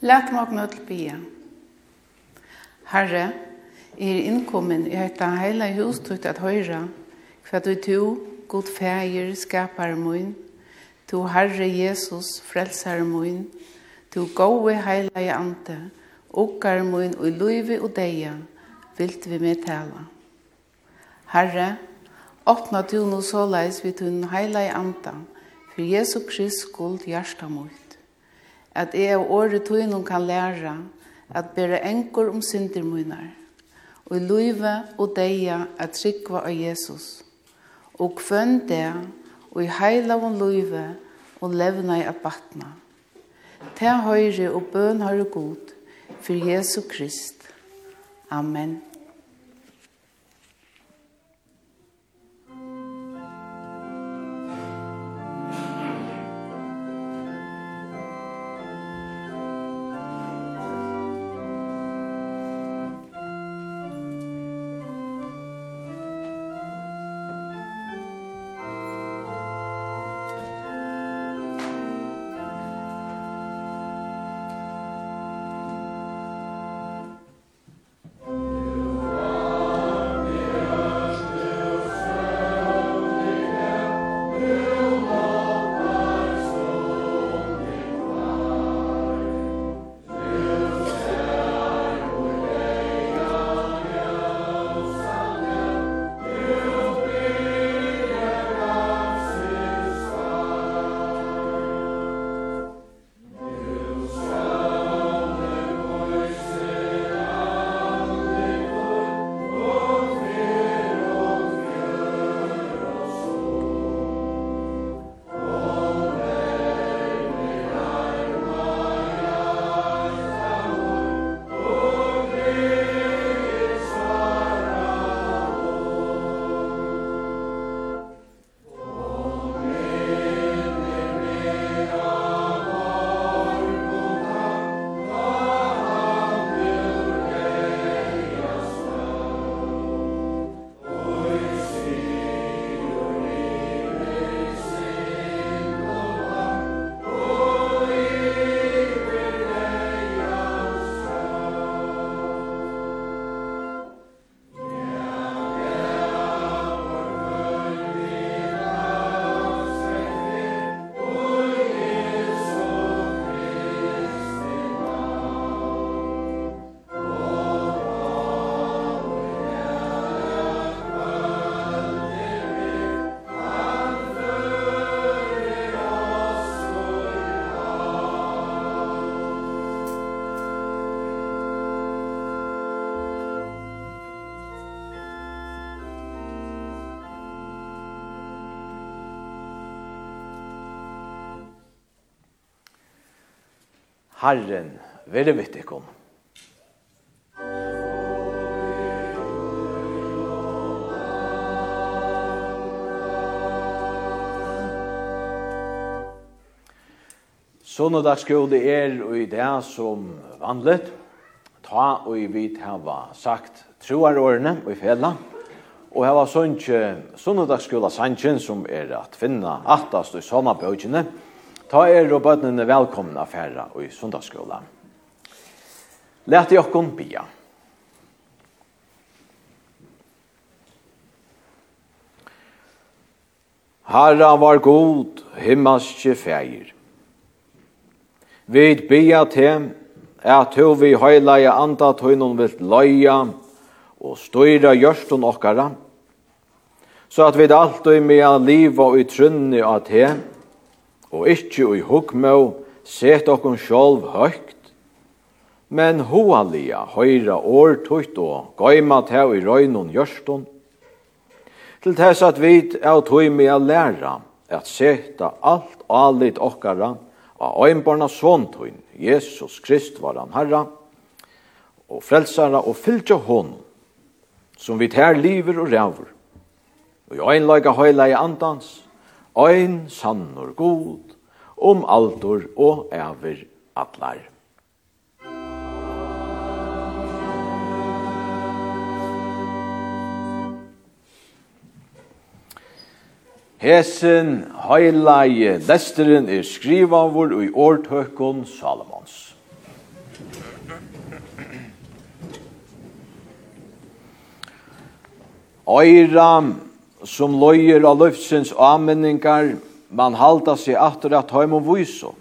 Lat mig nå til bia. Herre, er innkommen i høyta heila hus tukt at høyra, hva du to, god feir, skapar mun, to Herre Jesus, frelsar mun, to gode heila i ante, okkar mun og luivi og deia, vilt vi med tala. Herre, åpna du no såleis vi tun heila i anta, for Jesu Krist skuld hjärsta mot at jeg og året tøynum kan læra at bæra enkor om synder og i løyve og deia at trykva av Jesus, og kvønn det, og i heila av løyve og levna i abatna. Ta høyre og bøn høyre god, for Jesu Krist. Amen. Herren, være vitt ikom. Sånadagsskole er og i det som vandlet, Ta og i vidt hava sagt troarårene og i fela. Og hava sånn ikke sånadagsskola sannsyn som er at finna atast i sånne bøkene. Ta er og bøtnene velkomna færa i sundagsskola. Læt jokkon bia. Herra var god, himmelske feir. Vid bia til at ho vi høyleie anda tøynun vilt løya og støyra gjørstun okkara, så at vi alt og i mea liva og i trunni at til, og ikkje ui hugmå set okkum sjálv høgt, men hoalia høyra år tutt og gøyma teg i røynun gjørstun, til tess at vit tøy med a læra at seta alt alit okkara av øynbarna svontun, Jesus Krist var han herra, og frelsara og fylgja hon, som vi tær liver og rævur, og i øynlaga høyla i andans, ein sannur god, om altor og æver atlar. Hesen heilaje lesteren er skriva vår i årtøkken Salomons. Oiram som løyer av løftsins anmenningar, man halda seg atter at heim og vyso.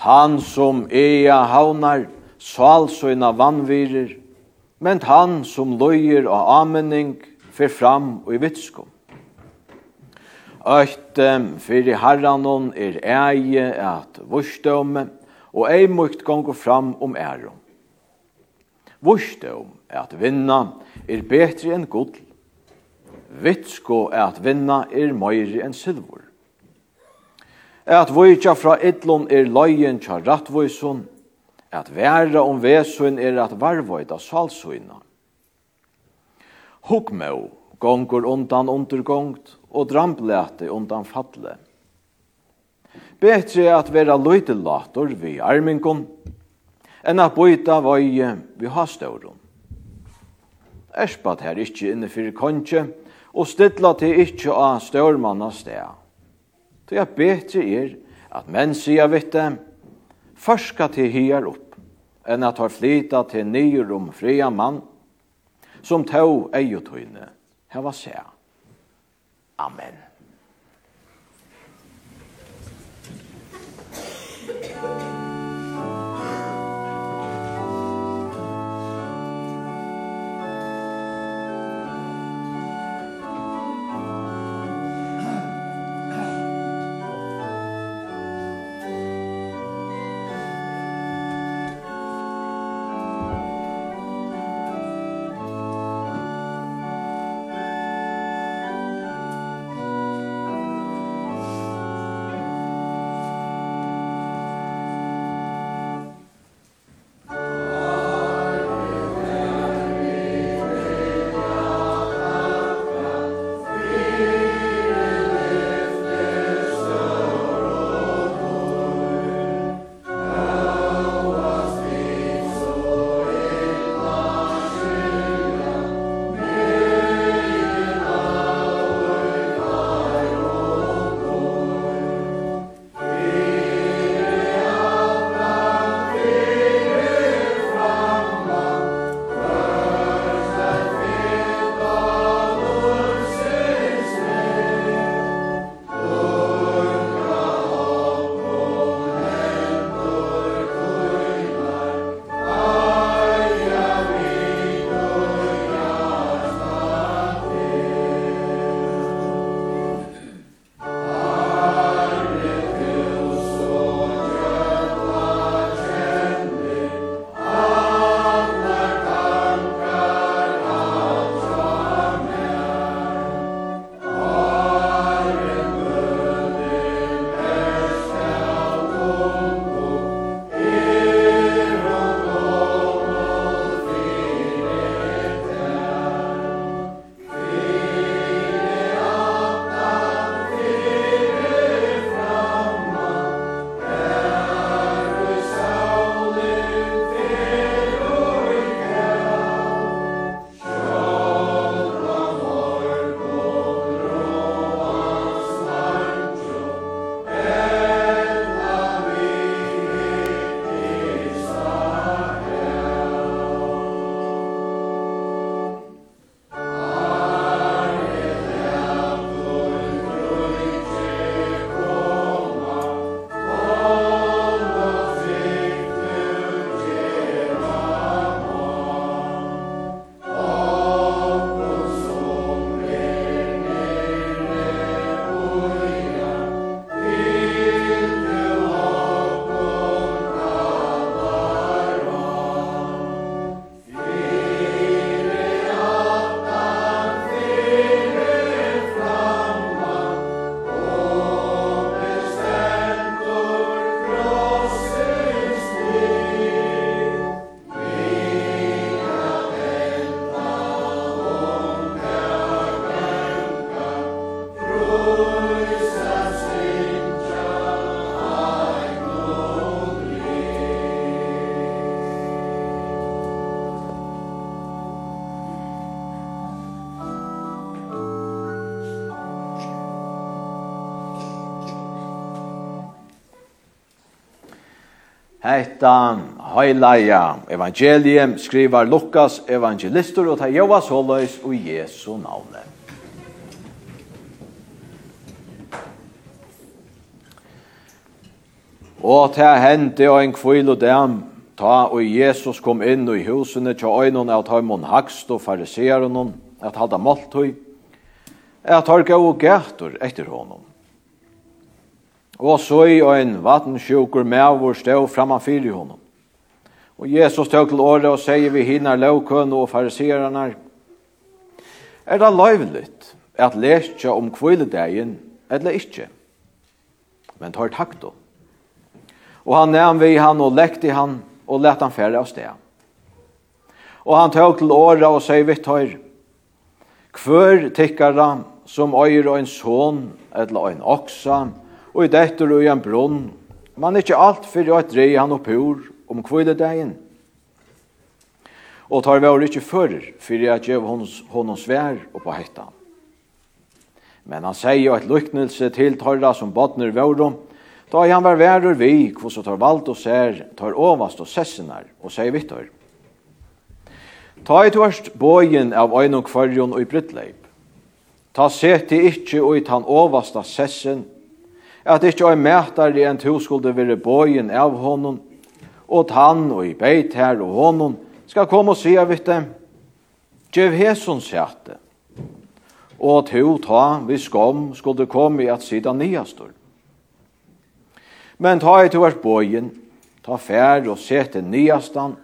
Tan som ea haunar, svalsøyna vannvirer, men han som løyer av anmenning, fer fram og i vitskom. Økt fyrir herranon er eie at vursdømme, og ei mukt gongur fram om ærum. Vursdøm er at vinna er betri enn godl vitsko at vinna er møyri enn silvor. At vujtja fra idlon er løyen tja rattvoisun, at væra om vesun er at varvoida salsuina. Hukmau gongur undan undergongt, og dramblete undan fatle. Betre at vera løytelator vi armingon, enn at boita vøye vi hastauron. Erspat her ikkje inne fyrir konkje, og stilla til ikkje av størmanna sted. Det er betre er at menn sier vitte, førska til hier opp, enn at har flyta til nyer om fria mann, som tau eiotøyne heva seg. Amen. hetta heilaja evangelium skrivar Lukas evangelistur og ta Jova Solois og Jesu navne. Og ta hente og en kvil og dem, ta og Jesus kom inn i husene til øynene at høymon hakst og fariseeren at halda måltøy, at har gav og gætur etter honom. Og så i en vattensjuker mævor stå framan fyrir honom. Og Jesus tog til året og sier vi hinner lovkønne og farisererne. Er det løyvligt at lese om kvildedagen eller ikke? Men tar takt om. Og han nevn vi han og lekte han og lette han færre av sted. Og han tog til året og sier vi tar. Kvør tikkara som øyer og en son eller en oksa og i dettur og i en brunn. Man er ikke alt for å rei han opphur om kvilledegin. Og tar vår ikke før, for at gjev honom svær oppa hettan. Men han sier et lyknelse til torra som bodner vårum, da han var værur vi, hvor så tar valgt og ser, tar ovast og sessinar, og sier vittor. Ta i tørst bojen av øynum kvarjon og i brittleip. Ta seti ikkje og i tan ovasta sessen, at ikkje oi mætar i en to skulle vere bøyen av honom, og tann og i beit her og honom skal komme og sia vitt dem, Gjev hesons sjate, og at ho ta vi skom skulle komme i at sida niastor. Men ta i to er bøyen, ta fær og sete niastan,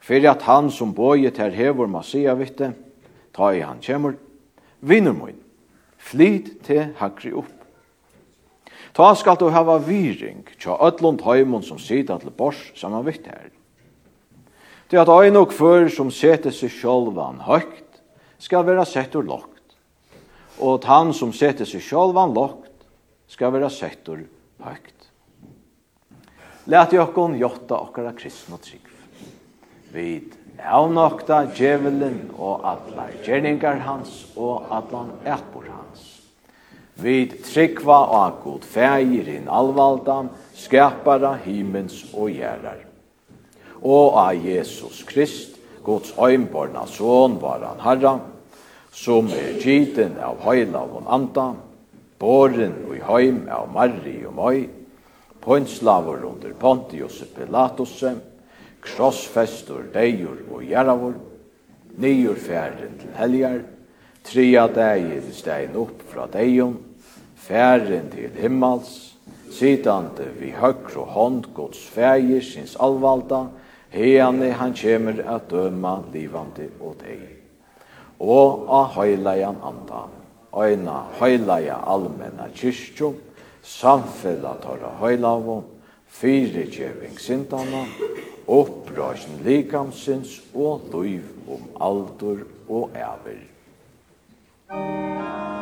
fyrir at han som bøyet her hevor ma sia vitt dem, ta i han kjemur, vinner moin, flyt til hakri opp. Ta skal du hava viring tja öllund heimon som sida til bors saman vitt her. Det at ein og kvör som sete seg sjálvan høgt skal vera settur lokt, og at han som sete seg sjálvan lokt skal vera settur høgt. Læt jokkon jotta okkara kristna trygg. Vid avnokta djevelen og atlar gjerningar hans og atlan etbor hans Vi tryggva og god fægir inn alvaldan, skapara himens og gjerrar. Og av Jesus Krist, Guds øynborna son var han herra, som er giden av høyla og anda, boren og høym av marri og møy, pønslaver under Pontius Pilatus, krossfestur deir og gjerravur, nyur færen til helgar, tria deir stein opp fra deion, færen til himmels, sitande vi høgre hånd gods fægir sinns alvalda, heane han kjemer at døma livande og dei. Og a høyleian anda, øyna høyleia allmenna kyrkjo, samfella torra fyre kjeving sintana, opprøysen likamsins og liv om aldur og æver. Thank you.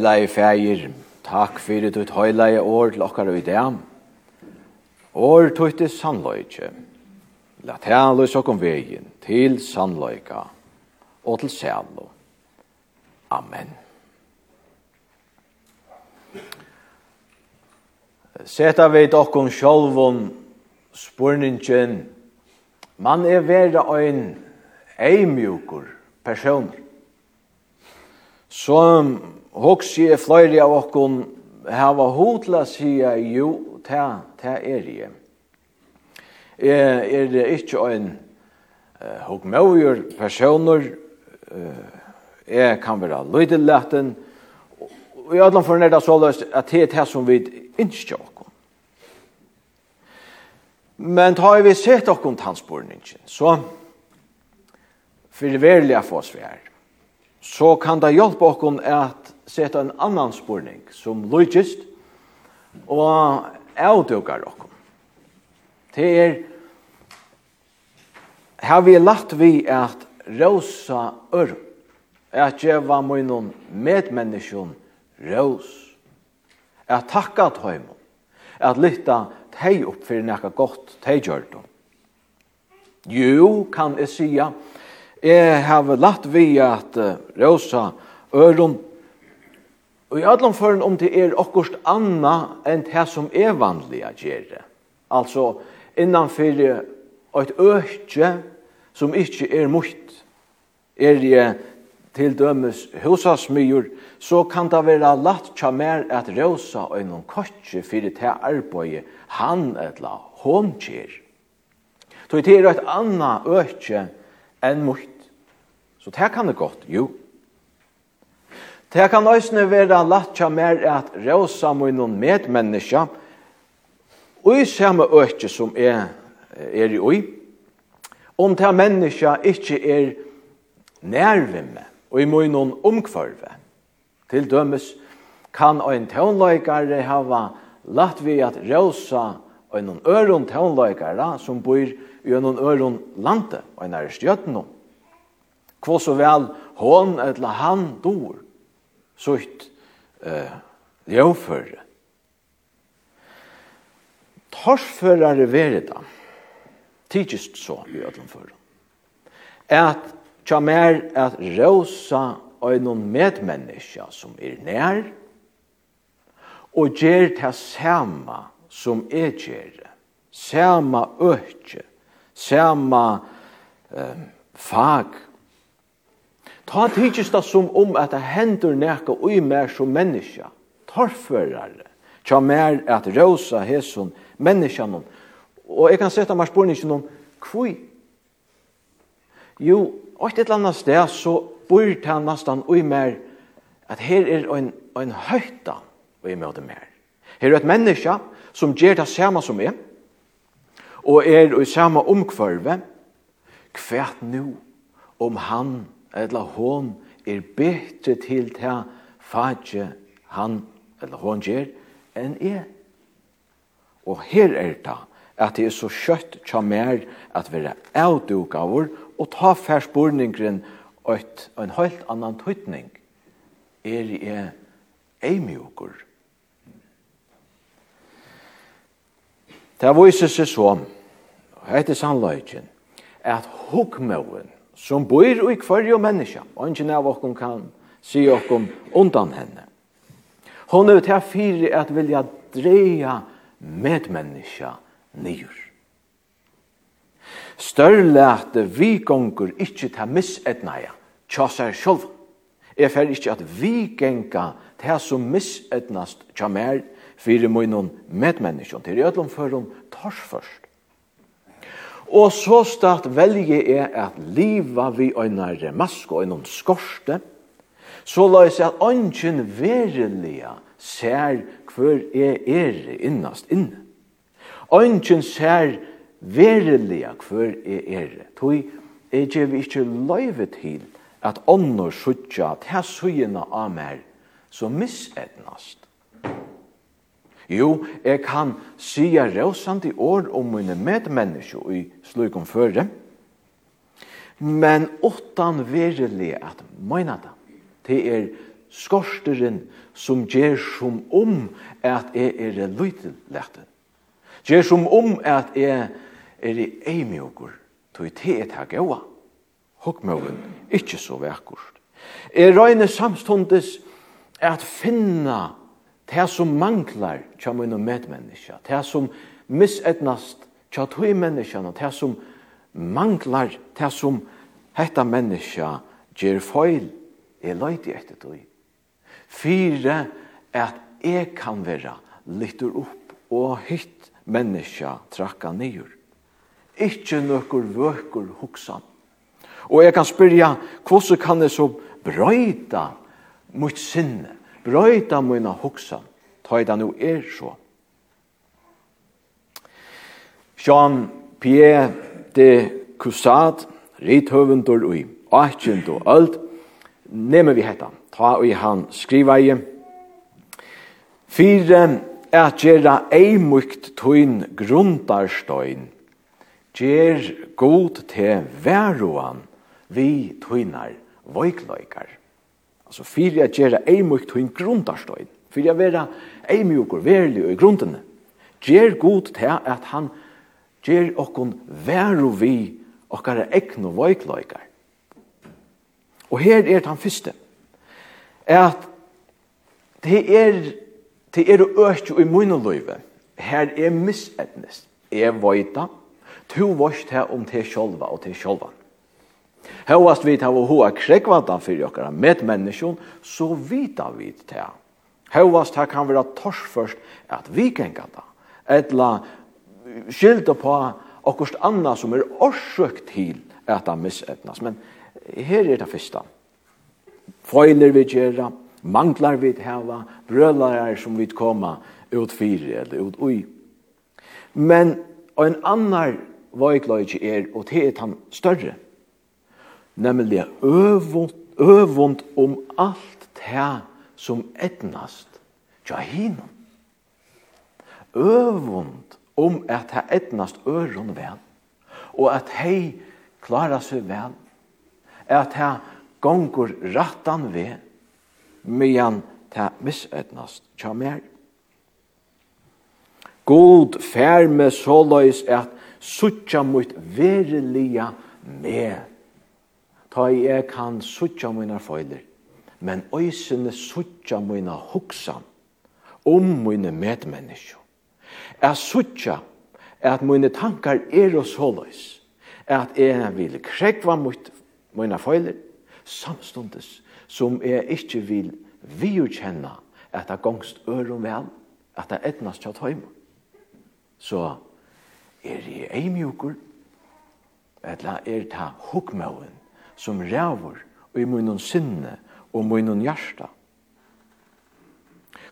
Høyleie fægir, takk fyrir tutt høyleie år til okkar i dag. År tutt er sannløyke. La tala oss okkom vegin til sannløyka og til sælo. Amen. Seta veit okkom sjálvum spurningin man er vera ein eimjukur personur. Så Hoks je fløyri av okkon hava hotla sia jo, ta, ta er je. Er, er det ikkje ein uh, hokmøyur personer, uh, er kan vera løydelaten, og i allan for nærda så løst at det er det som vi innskja okkon. Men ta vi sett okkon tansporningen, så fyrir verliga få svær, så kan det hjelpe okkon at seta en annan spurning som logist og avdukar okkom. Det er har vi lagt vi at rosa ør at djeva munnum medmenneskjon ros at takka tøym at lytta tei opp fyrir nekka gott tei gjørdum Jo, kan jeg sija, jeg har lagt vi at rosa ørum Og i allan føren om det er okkurst anna enn det som er vanlig å gjøre. Altså innanfyr et økje som ikkje er mutt, Er det til dømes husasmyr, så kan det være latt tja mer at rosa og noen kotje fyrir til arbeid han etla hon kjer. Så det er et anna økje enn mutt. Så det kan det godt, jo. Det kan òsne vera latja mer at rosa munnen medmenneska ui samme økje som er, er i ui, om det menneska ikkje er nærvimme og i munnen omkvarve. Til dømes kan ein tøvnløykare hava latt vi at rosa ein øron tøvnløykare som bor i ein øron lande og ein er stjøtno. Kvå så vel hon eller han dår sutt eh, ljøvføre. Torsførare verida, tidsist så i ødlom føra, at tja mer at rosa og noen medmenneska som er nær, og gjer ta sama som er gjer, sama økje, sama eh, fag Ta tidsis det som om at det hender neka ui mer som menneska, torførare, tja mer at rosa hesun noen. Og jeg kan sette meg spørningen om kvui. Jo, og et eller annet sted så bor det nesten ui mer at her er en, en høyta ui mer mer. Her er et menneska som gjør det samme som er, og er i samme omkvarve, kvært nu om han eller hon er bedre til ta fadje han eller hon gjør enn er. Og her er det at det er så kjøtt tja mer at være avdukavur og ta færspurningren og en helt annan tøytning er jeg eimjokur. Det viser seg så, og heter sannløyken, at hukmøven, som bor i kvarje menneska, og ikke av okkom kan si okkom undan henne. Hon er til fire at vilja dreia medmenneska nyr. Størlete vi gonger ikkje ta misetnaja, tja seg sjolv. Jeg fer ikkje at vi genga ta som misetnast tja mer, fyrir munnen medmenneskan, til i ødlom førum tors først. Og så start velje er at liva vi øyna mask og øyna skorste, så la jeg at ønsken verilega ser hver er er innast inne. Ønsken ser verilega hver er er. Toi er ikke vi ikke løyve til at ånden sutja at her suyina av mer som misetnast. Jo, jeg kan sija i år om mine medmenneske i slukom føre, men åttan verilig at møyna det. Det er skorsteren som gjør som om at jeg er lytel lærte. Gjør som om at jeg er i eimjogur, tog te et her gaua. Hokkmøven, ikkje så vekkurt. Jeg røyne samstundes at finna det som manglar tja mun og medmenneska, det som misetnast tja tui menneska, det som manglar, det som hetta menneska gjer feil er løyti etter tui. Fyre at jeg kan vera lytter opp og hitt menneska trakka nyur. Ikkje nøkur vøkur hoksan. Og jeg kan spyrja, hvordan kan jeg så brøyta mot sinne? brøyta mine hoksan, ta i det nu er så. Jean-Pierre de Cussat, rithøvendur ui, akkjent og alt, nemmer vi hetta, ta ui han skriva i, Fyre er gjerra eimukt tuin grundarstøyn, gjer god til veruan vi tuinar voikløykar. Altså fyrir at gjera eimukt hun grundarstøyn, fyrir at vera eimukur verlig og i grundene. Gjer god til at han gjer okkon veru vi okkar ekno veikløykar. Og her er han fyrste, at det er det er økju i munneløyve, her er misetnest, er veita, tu vars til om til sjolva og til sjolvan. Hauast vi hava hoa krekvantan fyrir okkara med menneskjon, så vita vi det. Hauast her kan vera torsførst at vi genga det. Etla skilta på okkurst anna som er orsøkt til at det misetnas. Men her er det fyrsta. Foiler vi gjerra, manglar vi hava, brølar som vi koma ut fyrir eller ut ui. Men en annar veikløyge er, og det er han større nemlig øvund, øvund om alt det som etnast tja hinum. Øvund om at det etnast øron vel, og at hei klara seg vel, at det gongur rattan ved, medan det misetnast tja mer. God fær med såløys at suttja mot verilige med ta jeg kan suttja mine feiler, men øysene suttja mine hoksan om mine medmennesker. Jeg suttja at mine tankar er og såløys, at jeg vil krekva mot mine feiler, samstundes som jeg ikke vil viurkjenne at det gongst ørum vel, at det etnast tjatt heim. Så er jeg eimjukur, eller er det hukmåen som rævur og i munnen sinne og munnen hjärsta.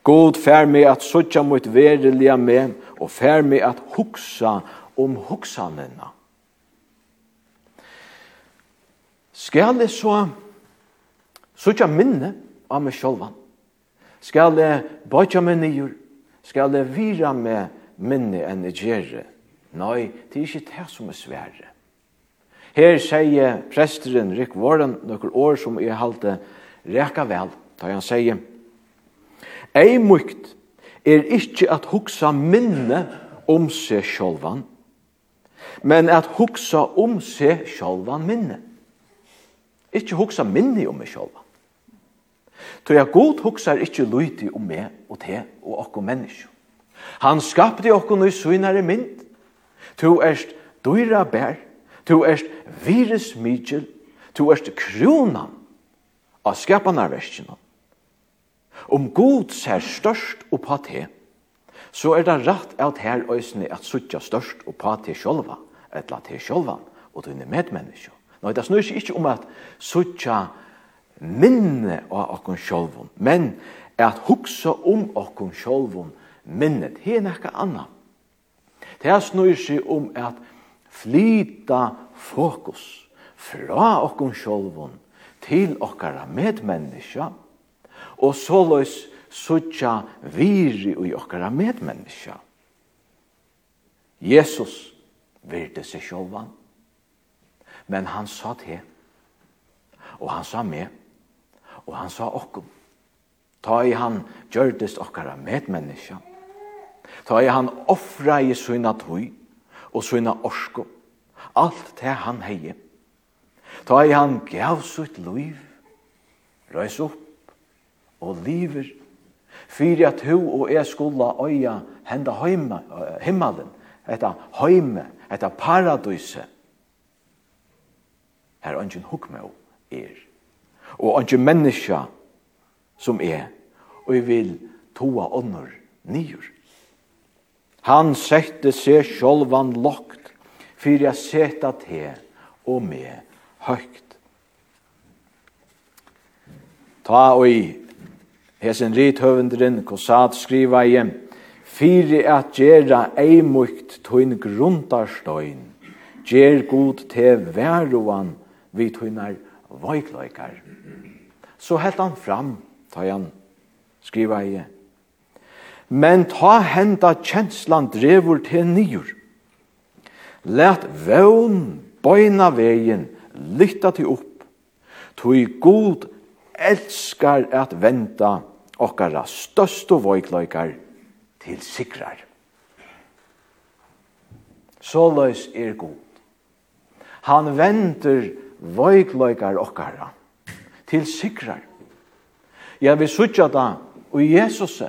God fær meg at søtja mot verilige med og fær meg at huksa om huksanena. Skal jeg så søtja minne av meg sjolvan? Skal jeg bøtja meg nyer? Skal jeg vira meg minne enn jeg gjerre? Nei, det er ikke det som er svære. Her sier presteren Rick Warren noen år som jeg halte reka vel, da han sier Ei mykt er ikkje at hugsa minne om seg sjolvan, men at hugsa om seg sjolvan minne. Ikkje hugsa minne om meg sjolvan. Tog jeg god hugsar ikkje lydig om meg og te og okko menneskje. Han skapte okko i synare mynd. To erst dyra bær, Tu erst virus mykjel, tu erst kronan av skapanarverskjene. Om god ser størst oppa te, så er det rett at her øysene at suttja størst oppa te sjolva, etla te sjolva, og til medmenneske. Nei, det snur ikke om at suttja minne av okkon sjolvun, men at hugsa om okkon sjolvun minnet, det er nekka anna. Det snur seg om at flyta fokus fra okkum sjolvun til okkara medmenneska og såleis suttja viri ui okkara medmenneska. Jesus virte seg sjolvan, men han sa til, og han sa med, og han sa okkum. Ta i han gjørdest okkara medmenneska, Ta i han offra i syna tøy, og sina orsko. Alt det han hei. Ta i han gav sitt liv, røys opp og liver, fyrir at hu og jeg skulle øya henda heima, himmelen, etta heime, etta paradise. Her ønsken hukmå er, og ønsken menneska som er, og jeg vil toa ånder nyer. Han sette seg sjolvan lokt, fyrir jeg seta te og me høgt. Ta og i hesen rithøvendren, kosat skriva i, fyrir at gjerra eimukt tøyn grundarstøyn, gjer god te veruan vi tøynar veikløykar. Så helt han fram, ta han skriva i, men ta henda kjenslan drevur til nyur. Læt vøvn bøyna vegin, lytta til opp, tog god elskar at venta okkara største vøykløykar til sikrar. Så løys er god. Han venter vøykløykar okkara til sikrar. Ja, vi sutja da, og Jesus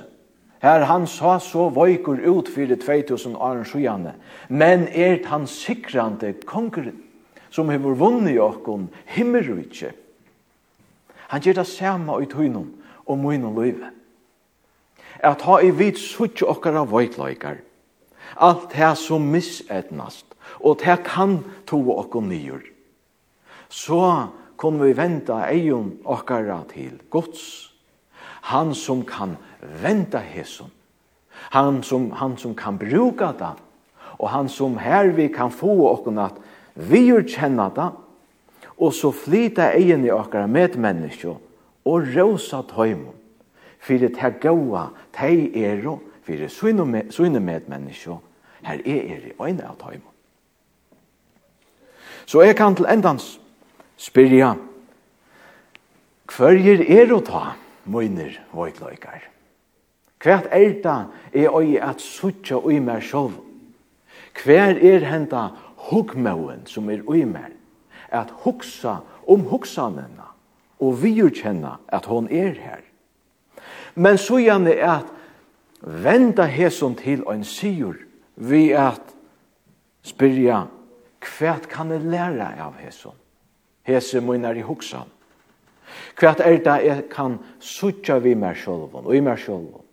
Her han sa så vøykur ut fyrir 2000 år sjøane, men er han sikrande kongeren som hefur vunni okkon himmerrujtje. Han gjør det samme i tøynum og munum løyve. At ha i vid suttje okkara vøykløykar, alt det som misetnast, og det kan to okkon nyur. Så kunne vi venta eion okkara til gods Han som kan venta hesson. Han som, han som kan bruka det. og han som her vi kan få och at vi gjør känna det. og så flyta egen i okkara med og rosa tøymon, För det här goa, tei är det. För det er med människor. Här er det ena av tøymon. Så jeg kan til endans spyrja, hver er er å ta? møyner vøytløykar. Hvert er det er oi at suttja ui mer sjov? Hver er henta hugmøven som er ui mer? At hugsa om hugsanena og viurkjenna at hon er her. Men så gjerne er at venda hesson til ein sigur vi at spyrja hva kan jeg læra av hesson? Hese munar i hugsan. Hva er det jeg kan sutja vi mer sjolvun, og i mer sjolvun.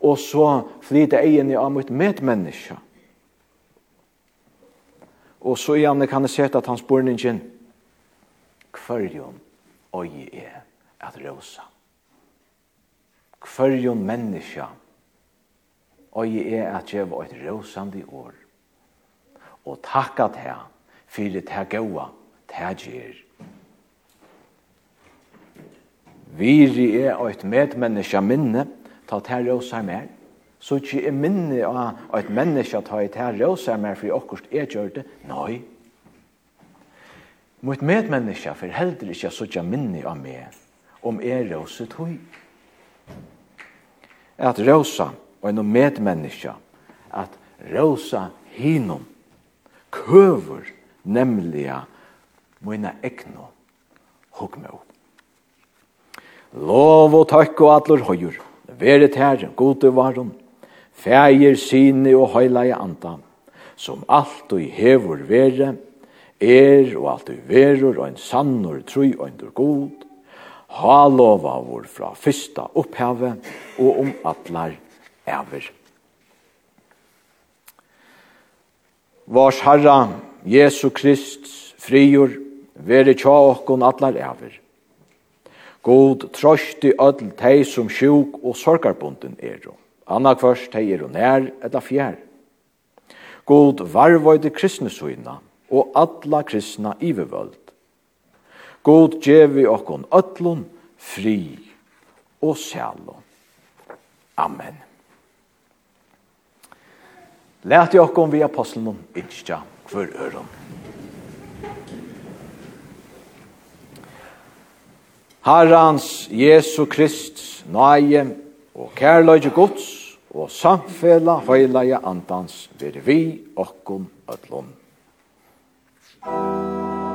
Og så flyter egen av mitt medmenneske. Og så igjen kan jeg sette at hans borningen Hverjum oi er at rosa. Hverjum menneska oi er at djeva et rosande år. Og takka til fyrir her gaua til gjer Viri er et medmenneske minne, ta tær rosa mer, så ikkje er minne av eit menneske ta i tær rosa mer for okkurst er gjørte, nei. Mot medmenneske, for heldur ikkje såkja minne av meg, om er rosa tøy. At rosa og en medmenneske, at rosa hinom, køver nemliga mina egnu hugmøp. Lov og takk og atler høyur. Veret her, gode varum. Fægir sine og høylaie anda, som alt og hevur vere, er og alt og verur og en sannor trui og endur god. Ha lova vår fra fyrsta opphavet og om atlar ever. Vars Herra, Jesu Krist, frigjur, vere tja okkon atlar ever. God trøsti öll teg som sjuk og sorgarbunden er. Anna kvørst teg er nær etla fjær. God varvøyde Kristnisuina og alla kristna ivervöld. God djevi okkon öllun fri og sjalo. Amen. Lært i okkon vi apostelen innskja hver øron. Herrans Jesu Krist, nøye og kærløyde gods og samfela høyleie andans vire vi okkom ødlom. Amen.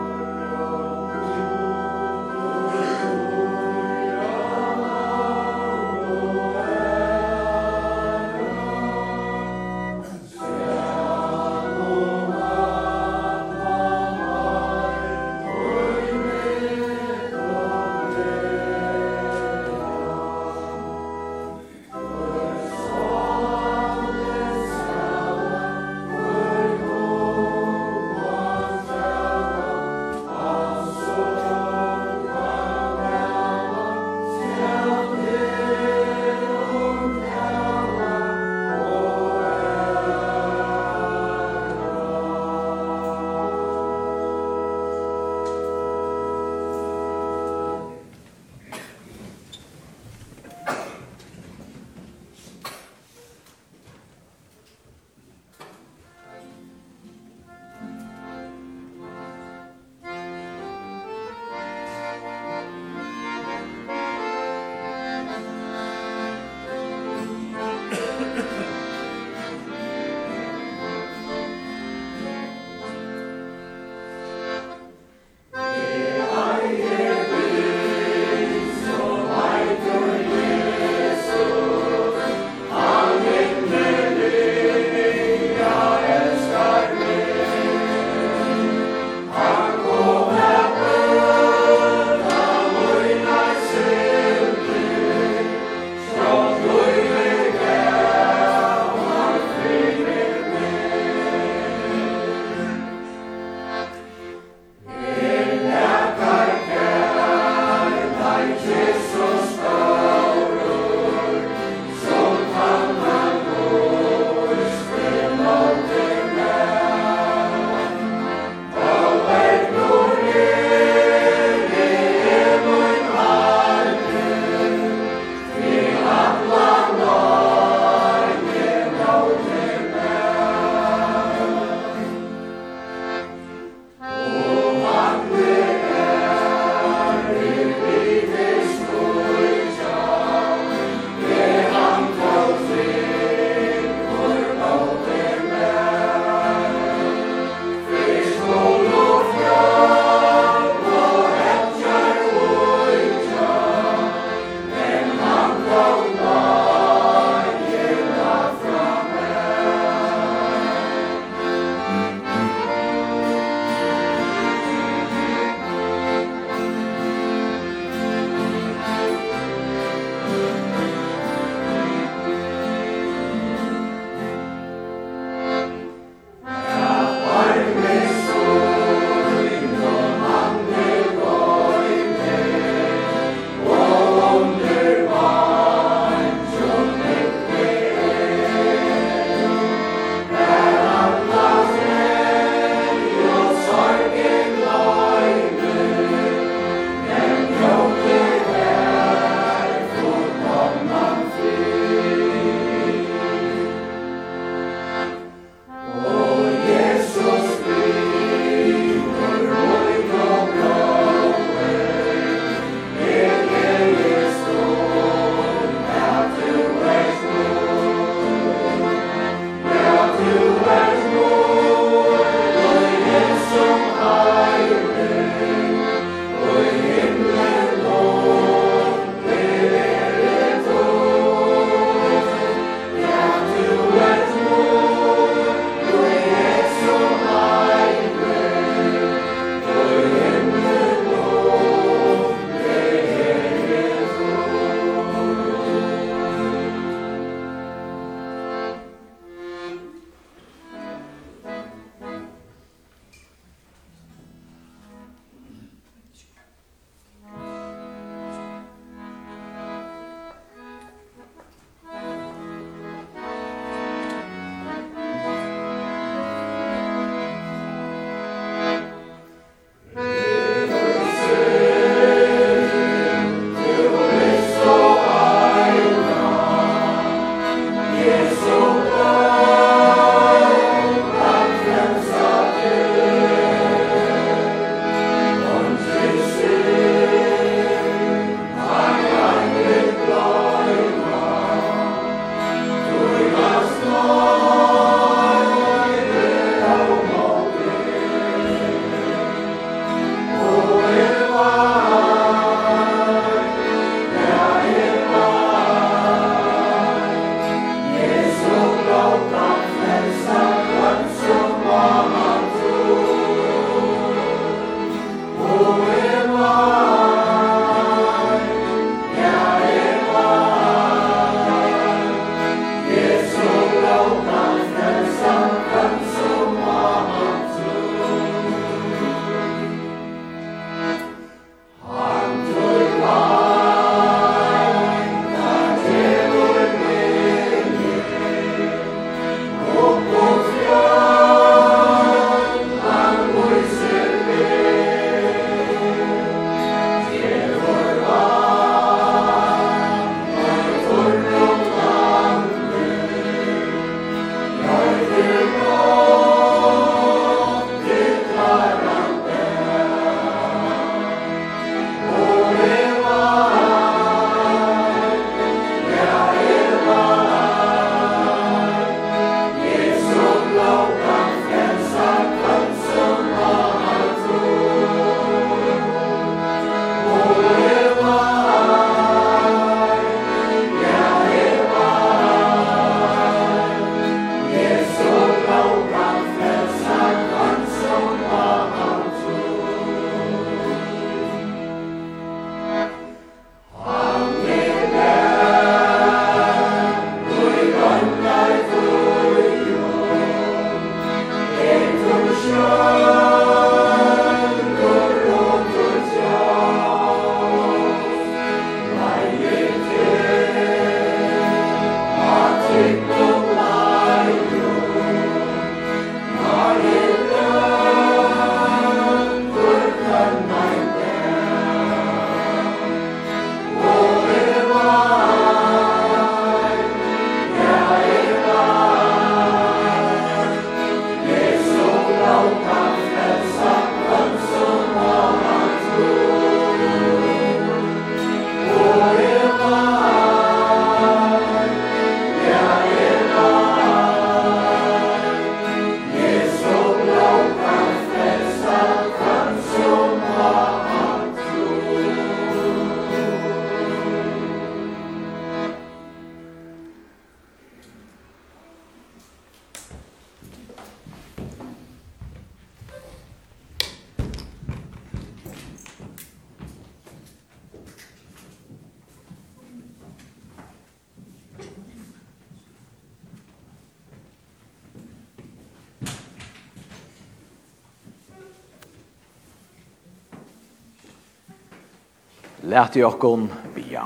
Lat i okkon bia.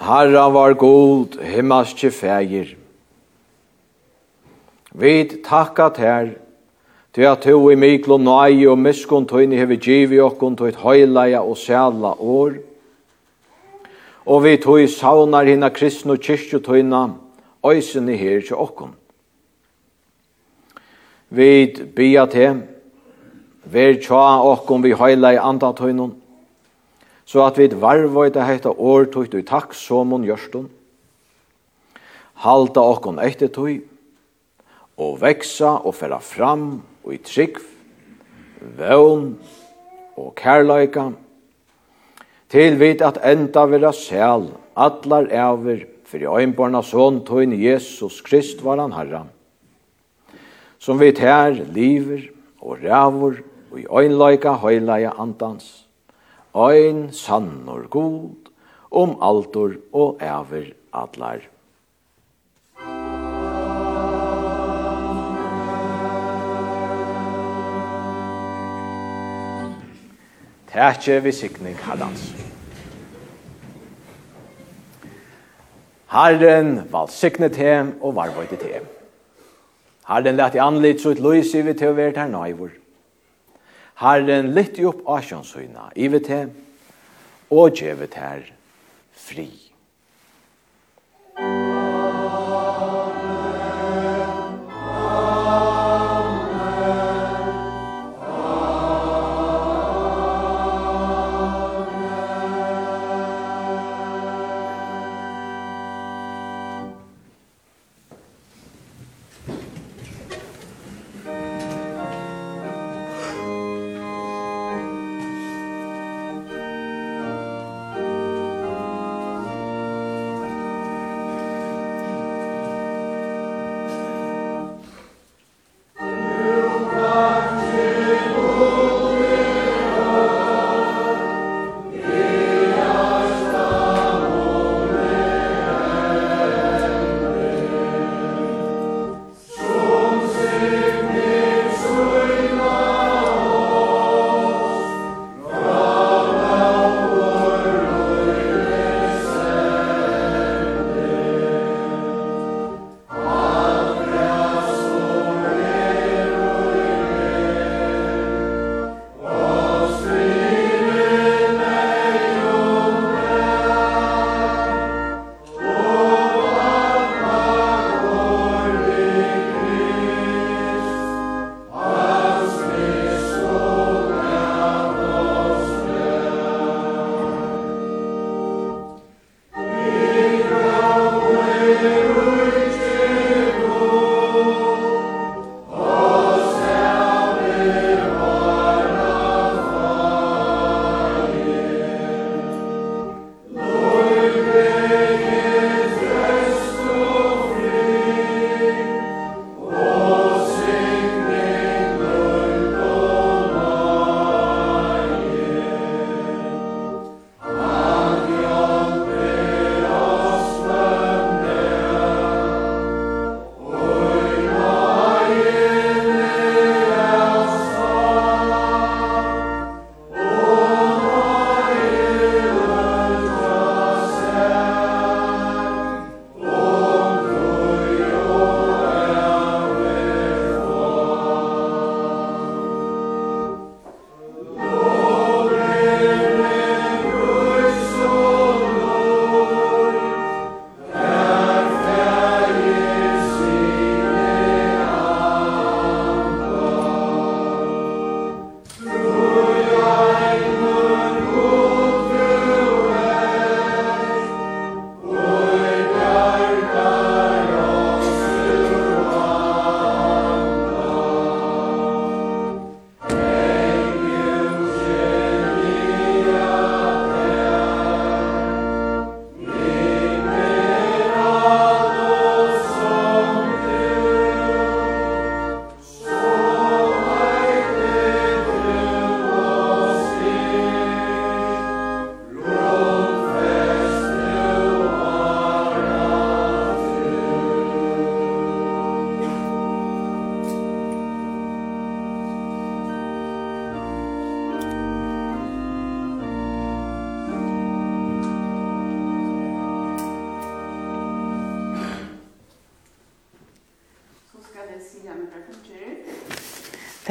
Herra var god, himmelske fægir. Vi takka ter, til at du i miklo nøy og miskun tøyni hevi givi okkon tøyt høyleia og sæla år. Og vi tøy saunar hina kristne kyrkjutøyna, øysene her til okkon. Vi bia til, ver tja okkom vi heila i andatøynun, så at vi varvoita heita årtøyt og takk som hun gjørstun, halda okkom ettertøy, og veksa og færa fram og i trygg, vøvn og kærløyka, til vit at enda vera sel, atlar æver, for i øynbarna sån tøyn Jesus Krist var han herran, som vi tær liver og rævor og i øynløyka høyleia andans. Øyn sannor god om altor og æver atlar. Tætje vi sikning herrans. Herren valsiknet hem og varvøyde til Herren lett i anlit så ett lojs i å være här nøyvor. Herren litt i upp asjonsøyna i vi til og gjevet her fri. Musik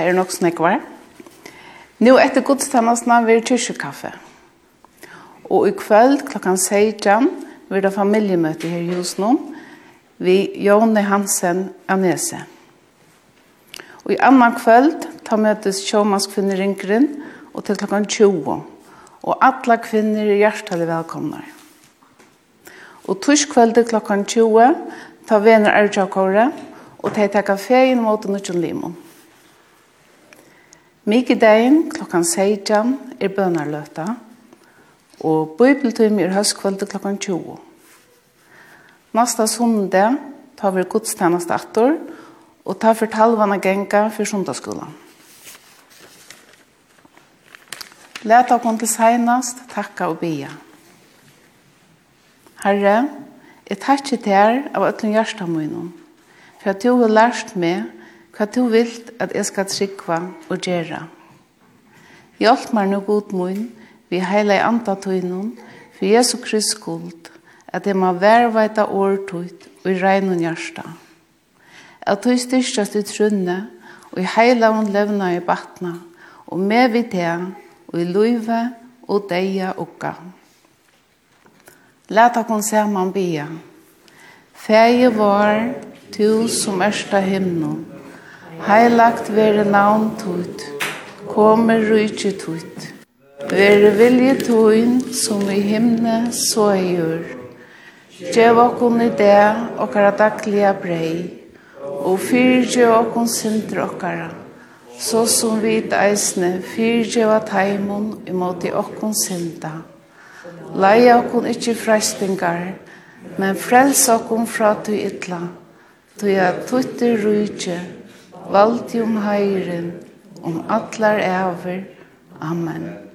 er nok snekvar. Nå etter godstannasna vil kyrkjekaffe. Og i kveld klokkan 16 vil det familiemøte her i Husnum vi Jone Hansen av Nese. Og i annan kveld ta møtes sjåmanskvinner ringren og til klokkan 20. Og alle kvinner er hjertelig velkomne. Og torskveldet klokkan 20 ta vener Erjakore og ta i takka feien mot Nutjon Limon. Mikadein klokkan 16 er bønarløta, og bøybeltøym er høstkvölde klokkan 20. Nasta sunde tar vi gudstjenest attor, og tar for talvana genga for sundagsskolan. Leta okon til seinast, takka og bia. Herre, jeg takkje til her av ötlun hjertamunum, for at du har lært meg Hva du vil at jeg skal trykva og gjøre. Hjalp meg nu god mun, vi heila i antatøynun, for Jesu Krist skuld, at jeg må verveita årtøyt og i og hjärsta. At du styrstast i trunne, og i heila og levna i batna, og med vi te, og i luive, og deia ukka. Læta kon saman bia. Fægi var, tu som ersta himnum, Heilagt vere navn tut. kommer rujtje tut. Vere vilje tuin, som i himne, så i jord. Gjev okkon i det, okkara daglige brei, og fyrje okkon sindre okkara, så som vid eisne fyrje var taimon imot i okkon sinda. Leia okkon ikkje frestingar. men frels okkon fra tu idla, tu ja tutt rujtje, valdi om høyren, om atlar æver. Amen.